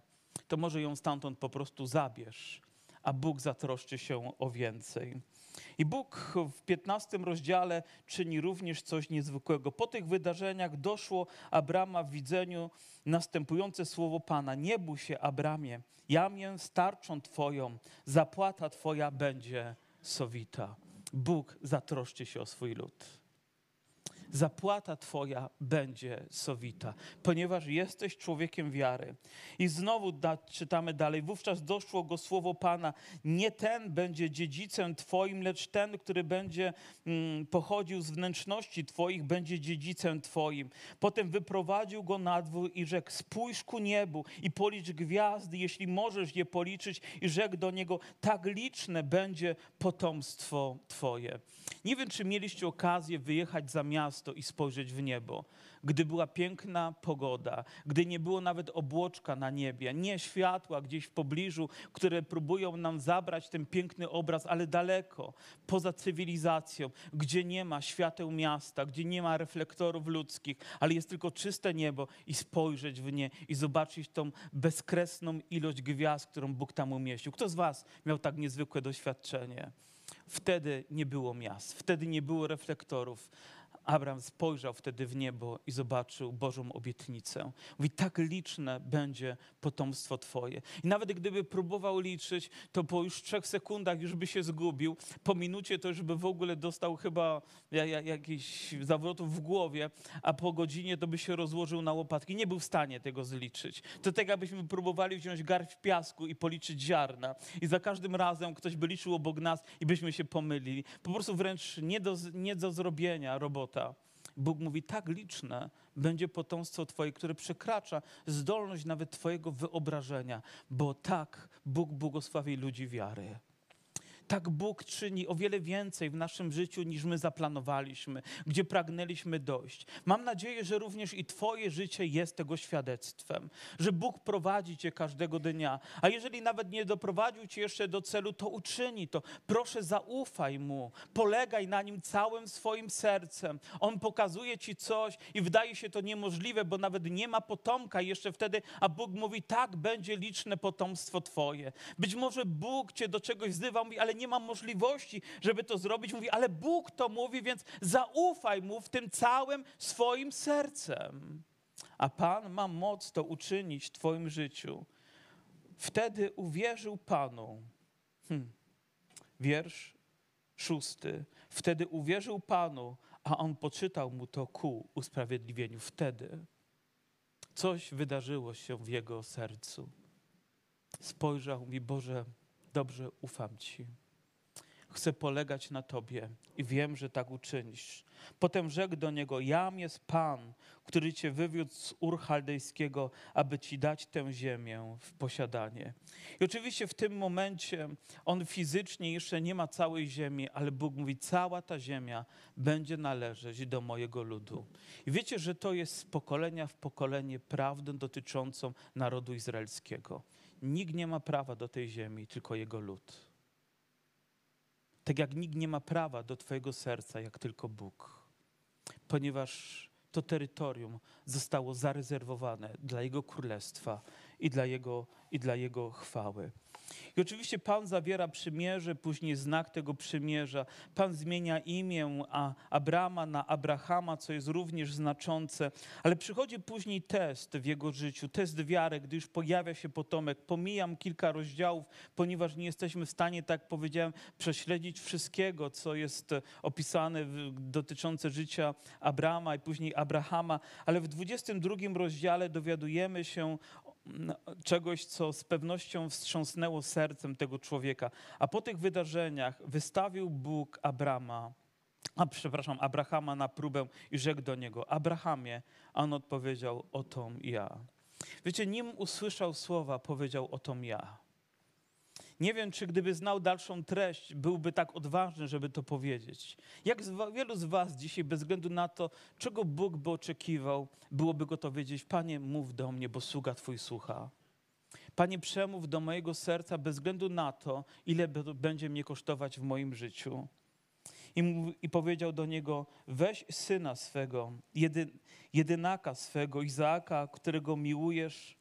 to może ją stamtąd po prostu zabierz, a Bóg zatroszczy się o więcej. I Bóg w 15 rozdziale czyni również coś niezwykłego. Po tych wydarzeniach doszło Abrama w widzeniu następujące słowo Pana: Nie bój się, Abramie, ja mię starczą Twoją, zapłata Twoja będzie sowita. Bóg zatroszczy się o swój lud zapłata Twoja będzie sowita, ponieważ jesteś człowiekiem wiary. I znowu da, czytamy dalej, wówczas doszło go słowo Pana, nie ten będzie dziedzicem Twoim, lecz ten, który będzie mm, pochodził z wnętrzności Twoich, będzie dziedzicem Twoim. Potem wyprowadził go na dwór i rzekł, spójrz ku niebu i policz gwiazdy, jeśli możesz je policzyć i rzekł do niego, tak liczne będzie potomstwo Twoje. Nie wiem, czy mieliście okazję wyjechać za miasto, miasto i spojrzeć w niebo. Gdy była piękna pogoda, gdy nie było nawet obłoczka na niebie, nie światła gdzieś w pobliżu, które próbują nam zabrać ten piękny obraz, ale daleko, poza cywilizacją, gdzie nie ma świateł miasta, gdzie nie ma reflektorów ludzkich, ale jest tylko czyste niebo i spojrzeć w nie i zobaczyć tą bezkresną ilość gwiazd, którą Bóg tam umieścił. Kto z Was miał tak niezwykłe doświadczenie? Wtedy nie było miast, wtedy nie było reflektorów. Abraham spojrzał wtedy w niebo i zobaczył Bożą obietnicę. Mówi, tak liczne będzie potomstwo Twoje. I nawet gdyby próbował liczyć, to po już trzech sekundach już by się zgubił. Po minucie to już by w ogóle dostał chyba jakiś zawrotów w głowie, a po godzinie to by się rozłożył na łopatki. Nie był w stanie tego zliczyć. To tak jakbyśmy próbowali wziąć garść piasku i policzyć ziarna. I za każdym razem ktoś by liczył obok nas i byśmy się pomylili. Po prostu wręcz nie do, nie do zrobienia robota. Bóg mówi, tak liczne będzie potomstwo Twoje, które przekracza zdolność nawet Twojego wyobrażenia, bo tak Bóg błogosławi ludzi wiary tak Bóg czyni o wiele więcej w naszym życiu niż my zaplanowaliśmy, gdzie pragnęliśmy dojść. Mam nadzieję, że również i Twoje życie jest tego świadectwem, że Bóg prowadzi Cię każdego dnia, a jeżeli nawet nie doprowadził Cię jeszcze do celu, to uczyni to. Proszę, zaufaj Mu, polegaj na Nim całym swoim sercem. On pokazuje Ci coś i wydaje się to niemożliwe, bo nawet nie ma potomka jeszcze wtedy, a Bóg mówi, tak będzie liczne potomstwo Twoje. Być może Bóg Cię do czegoś wzywa, mówi, ale nie mam możliwości, żeby to zrobić. Mówi, ale Bóg to mówi, więc zaufaj Mu w tym całym swoim sercem. A Pan ma moc to uczynić w Twoim życiu. Wtedy uwierzył Panu. Hm. Wiersz szósty. Wtedy uwierzył Panu, a On poczytał mu to ku usprawiedliwieniu. Wtedy coś wydarzyło się w jego sercu. Spojrzał mi, Boże, dobrze ufam Ci chcę polegać na Tobie i wiem, że tak uczynisz. Potem rzekł do niego, jam jest Pan, który Cię wywiódł z Ur Chaldejskiego, aby Ci dać tę ziemię w posiadanie. I oczywiście w tym momencie on fizycznie jeszcze nie ma całej ziemi, ale Bóg mówi, cała ta ziemia będzie należeć do mojego ludu. I wiecie, że to jest z pokolenia w pokolenie prawdę dotyczącą narodu izraelskiego. Nikt nie ma prawa do tej ziemi, tylko jego lud. Tak jak nikt nie ma prawa do Twojego serca, jak tylko Bóg, ponieważ to terytorium zostało zarezerwowane dla Jego królestwa i dla Jego, i dla Jego chwały. I oczywiście Pan zawiera przymierze, później znak tego przymierza. Pan zmienia imię Abrama na Abrahama, co jest również znaczące, ale przychodzi później test w jego życiu, test wiary, gdy już pojawia się potomek. Pomijam kilka rozdziałów, ponieważ nie jesteśmy w stanie, tak powiedziałem, prześledzić wszystkiego, co jest opisane dotyczące życia Abrama i później Abrahama, ale w 22 rozdziale dowiadujemy się czegoś, co z pewnością wstrząsnęło sercem tego człowieka. A po tych wydarzeniach wystawił Bóg Abrama, a przepraszam, Abrahama na próbę i rzekł do niego: Abrahamie, a on odpowiedział: Oto ja. Wiecie, nim usłyszał słowa, powiedział: Oto ja. Nie wiem, czy gdyby znał dalszą treść, byłby tak odważny, żeby to powiedzieć. Jak wielu z Was dzisiaj, bez względu na to, czego Bóg by oczekiwał, byłoby gotowe wiedzieć: Panie, mów do mnie, bo sługa Twój słucha. Panie, przemów do mojego serca bez względu na to, ile będzie mnie kosztować w moim życiu. I, I, powiedział do niego: Weź syna swego, jedy, jedynaka swego, Izaaka, którego miłujesz,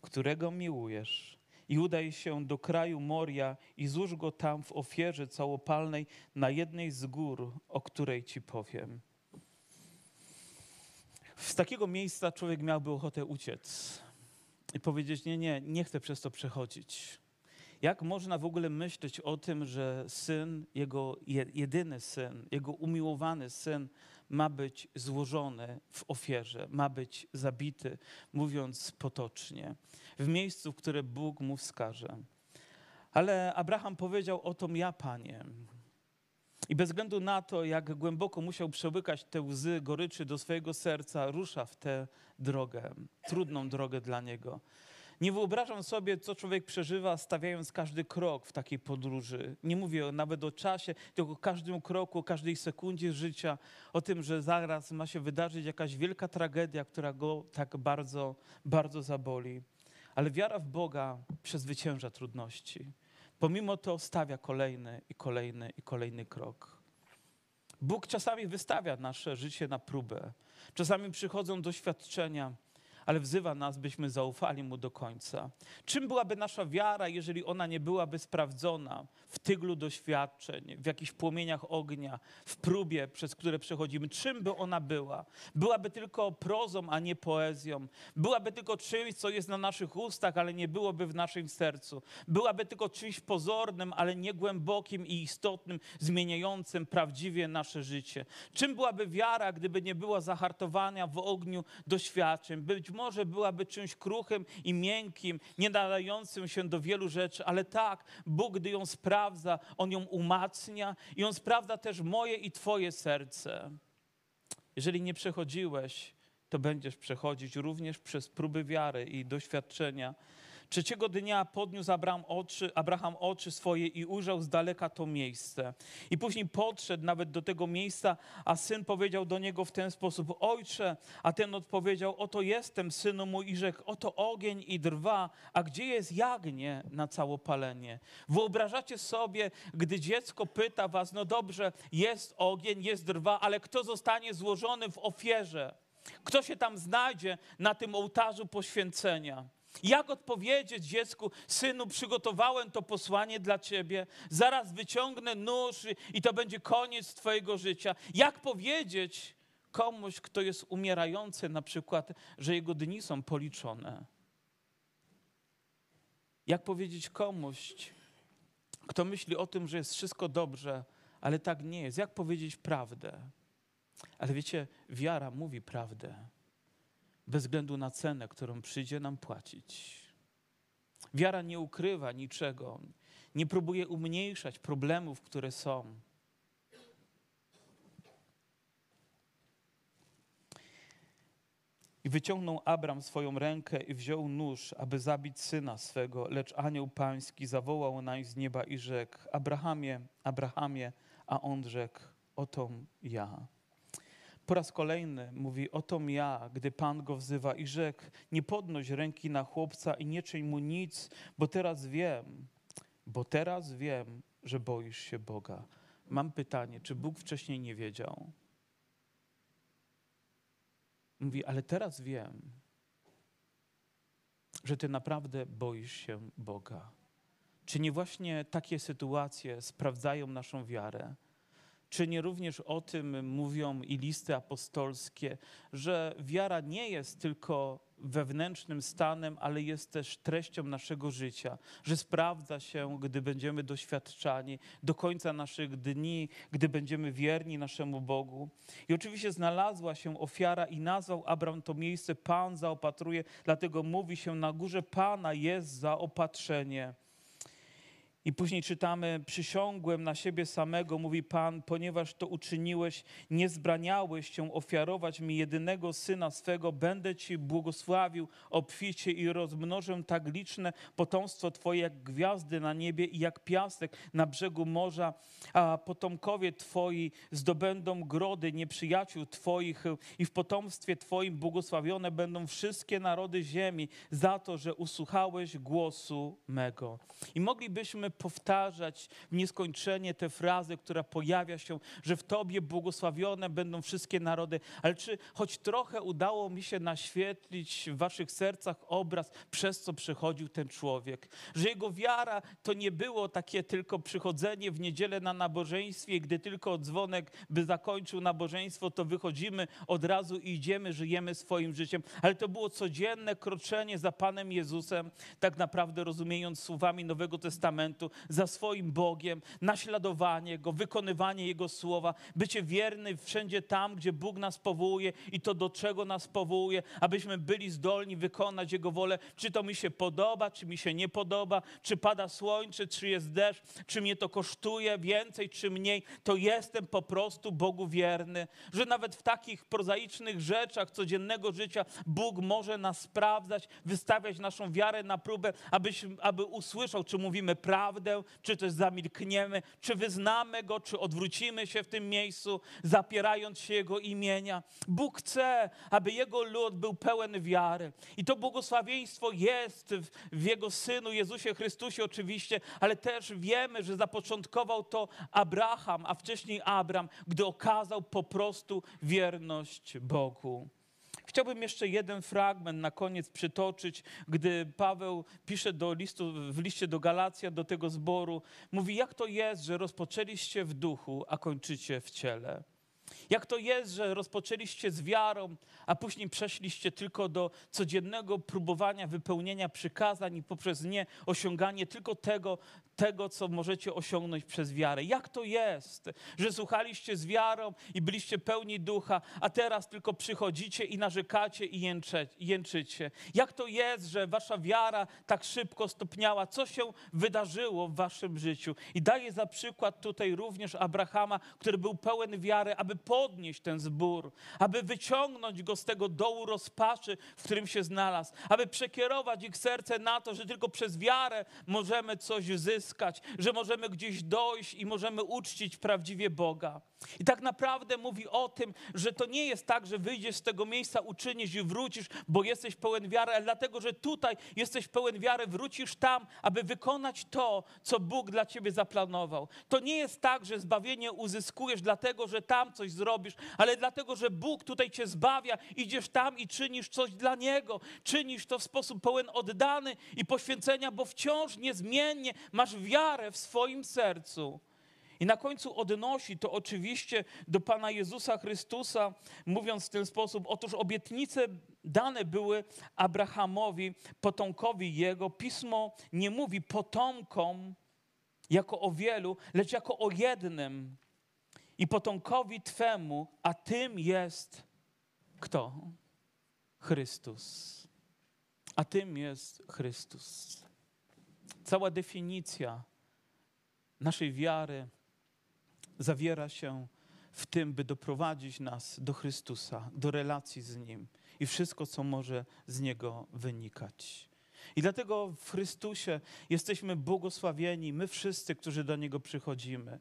którego miłujesz i udaj się do kraju Moria i złóż go tam w ofierze całopalnej na jednej z gór, o której ci powiem. Z takiego miejsca człowiek miałby ochotę uciec i powiedzieć: Nie, nie, nie chcę przez to przechodzić. Jak można w ogóle myśleć o tym, że syn, jego jedyny syn, jego umiłowany syn, ma być złożony w ofierze, ma być zabity, mówiąc potocznie, w miejscu, które Bóg mu wskaże. Ale Abraham powiedział: Oto ja, panie. I bez względu na to, jak głęboko musiał przełykać te łzy goryczy do swojego serca, rusza w tę drogę, trudną drogę dla niego. Nie wyobrażam sobie, co człowiek przeżywa, stawiając każdy krok w takiej podróży. Nie mówię nawet o czasie, tylko o każdym kroku, o każdej sekundzie życia, o tym, że zaraz ma się wydarzyć jakaś wielka tragedia, która go tak bardzo, bardzo zaboli. Ale wiara w Boga przezwycięża trudności. Pomimo to stawia kolejny i kolejny i kolejny krok. Bóg czasami wystawia nasze życie na próbę. Czasami przychodzą doświadczenia, ale wzywa nas, byśmy zaufali Mu do końca. Czym byłaby nasza wiara, jeżeli ona nie byłaby sprawdzona w tyglu doświadczeń, w jakichś płomieniach ognia, w próbie, przez które przechodzimy? Czym by ona była? Byłaby tylko prozą, a nie poezją. Byłaby tylko czymś, co jest na naszych ustach, ale nie byłoby w naszym sercu. Byłaby tylko czymś pozornym, ale nie głębokim i istotnym, zmieniającym prawdziwie nasze życie. Czym byłaby wiara, gdyby nie była zahartowania w ogniu doświadczeń? Być może byłaby czymś kruchym i miękkim, nie nadającym się do wielu rzeczy, ale tak, Bóg, gdy ją sprawdza, On ją umacnia i On sprawdza też moje i Twoje serce. Jeżeli nie przechodziłeś, to będziesz przechodzić również przez próby wiary i doświadczenia. Trzeciego dnia podniósł Abraham oczy, Abraham oczy swoje i ujrzał z daleka to miejsce. I później podszedł nawet do tego miejsca, a syn powiedział do niego w ten sposób: Ojcze, a ten odpowiedział: Oto jestem, synu mój, i rzekł: Oto ogień i drwa, a gdzie jest jagnię na całopalenie? Wyobrażacie sobie, gdy dziecko pyta was: No dobrze, jest ogień, jest drwa, ale kto zostanie złożony w ofierze? Kto się tam znajdzie na tym ołtarzu poświęcenia? Jak odpowiedzieć dziecku, synu, przygotowałem to posłanie dla ciebie, zaraz wyciągnę nóż i to będzie koniec twojego życia. Jak powiedzieć komuś, kto jest umierający, na przykład, że jego dni są policzone? Jak powiedzieć komuś, kto myśli o tym, że jest wszystko dobrze, ale tak nie jest? Jak powiedzieć prawdę? Ale wiecie, wiara mówi prawdę bez względu na cenę, którą przyjdzie nam płacić. Wiara nie ukrywa niczego, nie próbuje umniejszać problemów, które są. I wyciągnął Abram swoją rękę i wziął nóż, aby zabić syna swego, lecz anioł pański zawołał nań z nieba i rzekł: Abrahamie, Abrahamie, a on rzekł: Oto ja. Po raz kolejny mówi, oto ja, gdy Pan go wzywa i rzekł, nie podnoś ręki na chłopca i nie czyń mu nic, bo teraz wiem, bo teraz wiem, że boisz się Boga. Mam pytanie, czy Bóg wcześniej nie wiedział? Mówi, ale teraz wiem, że ty naprawdę boisz się Boga. Czy nie właśnie takie sytuacje sprawdzają naszą wiarę? Czy nie również o tym mówią i listy apostolskie, że wiara nie jest tylko wewnętrznym stanem, ale jest też treścią naszego życia, że sprawdza się, gdy będziemy doświadczani do końca naszych dni, gdy będziemy wierni naszemu Bogu. I oczywiście znalazła się ofiara i nazwał Abram to miejsce Pan zaopatruje, dlatego mówi się na górze Pana jest zaopatrzenie. I później czytamy: Przysiągłem na siebie samego, mówi Pan, ponieważ to uczyniłeś, nie zbraniałeś się ofiarować mi jedynego syna swego, będę ci błogosławił obficie i rozmnożę tak liczne potomstwo Twoje, jak gwiazdy na niebie i jak piasek na brzegu morza, a potomkowie Twoi zdobędą grody nieprzyjaciół Twoich i w potomstwie Twoim błogosławione będą wszystkie narody ziemi za to, że usłuchałeś głosu mego. I moglibyśmy powtarzać w nieskończenie te frazy, która pojawia się, że w Tobie błogosławione będą wszystkie narody. Ale czy choć trochę udało mi się naświetlić w Waszych sercach obraz, przez co przychodził ten człowiek? Że jego wiara to nie było takie tylko przychodzenie w niedzielę na nabożeństwie, gdy tylko dzwonek by zakończył nabożeństwo, to wychodzimy od razu i idziemy, żyjemy swoim życiem. Ale to było codzienne kroczenie za Panem Jezusem, tak naprawdę rozumiejąc słowami Nowego Testamentu Testamentu, za swoim Bogiem, naśladowanie Go, wykonywanie Jego słowa, bycie wierny wszędzie tam, gdzie Bóg nas powołuje i to do czego nas powołuje, abyśmy byli zdolni wykonać Jego wolę, czy to mi się podoba, czy mi się nie podoba, czy pada słońce, czy jest deszcz, czy mnie to kosztuje więcej, czy mniej, to jestem po prostu Bogu wierny, że nawet w takich prozaicznych rzeczach codziennego życia Bóg może nas sprawdzać, wystawiać naszą wiarę na próbę, abyśmy, aby usłyszał, czy mówimy prawdę, czy też zamilkniemy, czy wyznamy Go, czy odwrócimy się w tym miejscu, zapierając się Jego imienia. Bóg chce, aby Jego lud był pełen wiary. I to błogosławieństwo jest w, w Jego Synu, Jezusie Chrystusie oczywiście, ale też wiemy, że zapoczątkował to Abraham, a wcześniej Abram, gdy okazał po prostu wierność Bogu. Chciałbym jeszcze jeden fragment na koniec przytoczyć, gdy Paweł pisze do listu, w liście do Galacja, do tego zboru. Mówi, jak to jest, że rozpoczęliście w duchu, a kończycie w ciele. Jak to jest, że rozpoczęliście z wiarą, a później przeszliście tylko do codziennego próbowania wypełnienia przykazań i poprzez nie osiąganie tylko tego, tego, co możecie osiągnąć przez wiarę. Jak to jest, że słuchaliście z wiarą i byliście pełni ducha, a teraz tylko przychodzicie i narzekacie i jęczycie? Jak to jest, że wasza wiara tak szybko stopniała? Co się wydarzyło w waszym życiu? I daję za przykład tutaj również Abrahama, który był pełen wiary, aby podnieść ten zbór, aby wyciągnąć go z tego dołu rozpaczy, w którym się znalazł, aby przekierować ich serce na to, że tylko przez wiarę możemy coś zyskać, że możemy gdzieś dojść i możemy uczcić prawdziwie Boga. I tak naprawdę mówi o tym, że to nie jest tak, że wyjdziesz z tego miejsca, uczynisz i wrócisz, bo jesteś pełen wiary, ale dlatego, że tutaj jesteś pełen wiary, wrócisz tam, aby wykonać to, co Bóg dla ciebie zaplanował. To nie jest tak, że zbawienie uzyskujesz dlatego, że tam coś zrobisz, ale dlatego, że Bóg tutaj cię zbawia, idziesz tam i czynisz coś dla Niego. Czynisz to w sposób pełen oddany i poświęcenia, bo wciąż niezmiennie masz wiarę w swoim sercu. I na końcu odnosi to oczywiście do Pana Jezusa Chrystusa, mówiąc w ten sposób: Otóż obietnice dane były Abrahamowi, potomkowi jego. Pismo nie mówi potomkom jako o wielu, lecz jako o jednym. I potomkowi Twemu, a tym jest kto? Chrystus. A tym jest Chrystus. Cała definicja naszej wiary zawiera się w tym, by doprowadzić nas do Chrystusa, do relacji z Nim i wszystko, co może z Niego wynikać. I dlatego w Chrystusie jesteśmy błogosławieni, my wszyscy, którzy do Niego przychodzimy.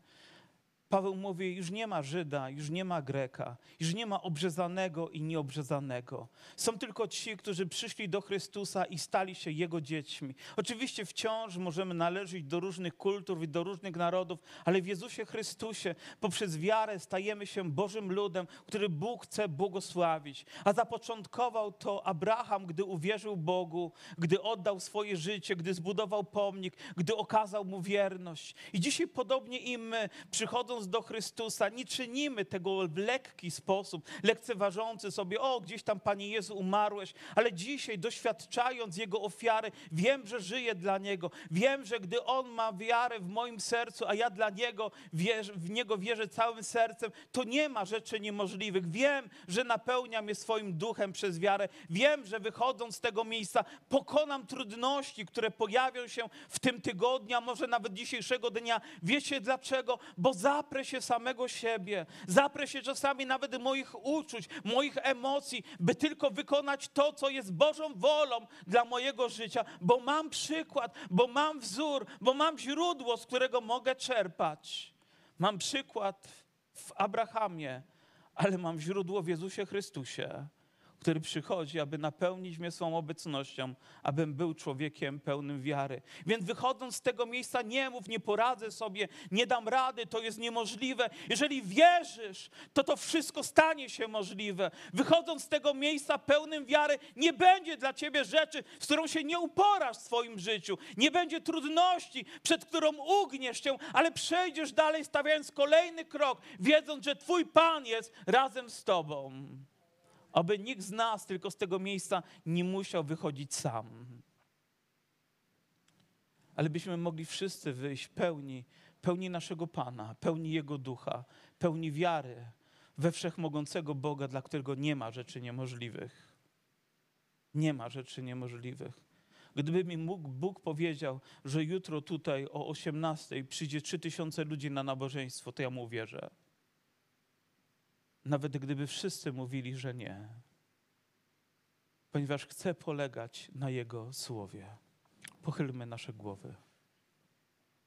Paweł mówi, już nie ma Żyda, już nie ma Greka, już nie ma obrzezanego i nieobrzezanego. Są tylko ci, którzy przyszli do Chrystusa i stali się Jego dziećmi. Oczywiście wciąż możemy należeć do różnych kultur i do różnych narodów, ale w Jezusie Chrystusie poprzez wiarę stajemy się Bożym ludem, który Bóg chce błogosławić. A zapoczątkował to Abraham, gdy uwierzył Bogu, gdy oddał swoje życie, gdy zbudował pomnik, gdy okazał mu wierność. I dzisiaj podobnie i my, przychodząc do Chrystusa, nie czynimy tego w lekki sposób, lekceważący sobie, o, gdzieś tam, Panie Jezu, umarłeś, ale dzisiaj, doświadczając Jego ofiary, wiem, że żyję dla Niego. Wiem, że gdy On ma wiarę w moim sercu, a ja dla Niego wierzę, w Niego wierzę całym sercem, to nie ma rzeczy niemożliwych. Wiem, że napełnia mnie swoim duchem przez wiarę. Wiem, że wychodząc z tego miejsca, pokonam trudności, które pojawią się w tym tygodniu, a może nawet dzisiejszego dnia. Wiecie dlaczego? Bo za zaprę się samego siebie, zaprę się czasami nawet moich uczuć, moich emocji, by tylko wykonać to, co jest Bożą wolą dla mojego życia, bo mam przykład, bo mam wzór, bo mam źródło, z którego mogę czerpać. Mam przykład w Abrahamie, ale mam źródło w Jezusie Chrystusie który przychodzi, aby napełnić mnie swą obecnością, abym był człowiekiem pełnym wiary. Więc wychodząc z tego miejsca, nie mów, nie poradzę sobie, nie dam rady, to jest niemożliwe. Jeżeli wierzysz, to to wszystko stanie się możliwe. Wychodząc z tego miejsca pełnym wiary, nie będzie dla ciebie rzeczy, z którą się nie uporasz w swoim życiu. Nie będzie trudności, przed którą ugniesz się, ale przejdziesz dalej, stawiając kolejny krok, wiedząc, że Twój Pan jest razem z Tobą. Aby nikt z nas tylko z tego miejsca nie musiał wychodzić sam. ale byśmy mogli wszyscy wyjść pełni, pełni naszego Pana, pełni Jego ducha, pełni wiary we wszechmogącego Boga, dla którego nie ma rzeczy niemożliwych. Nie ma rzeczy niemożliwych. Gdyby mi mógł, Bóg powiedział, że jutro tutaj o 18 przyjdzie 3000 ludzi na nabożeństwo, to ja mu uwierzę. Nawet gdyby wszyscy mówili, że nie. Ponieważ chcę polegać na Jego słowie. Pochylmy nasze głowy.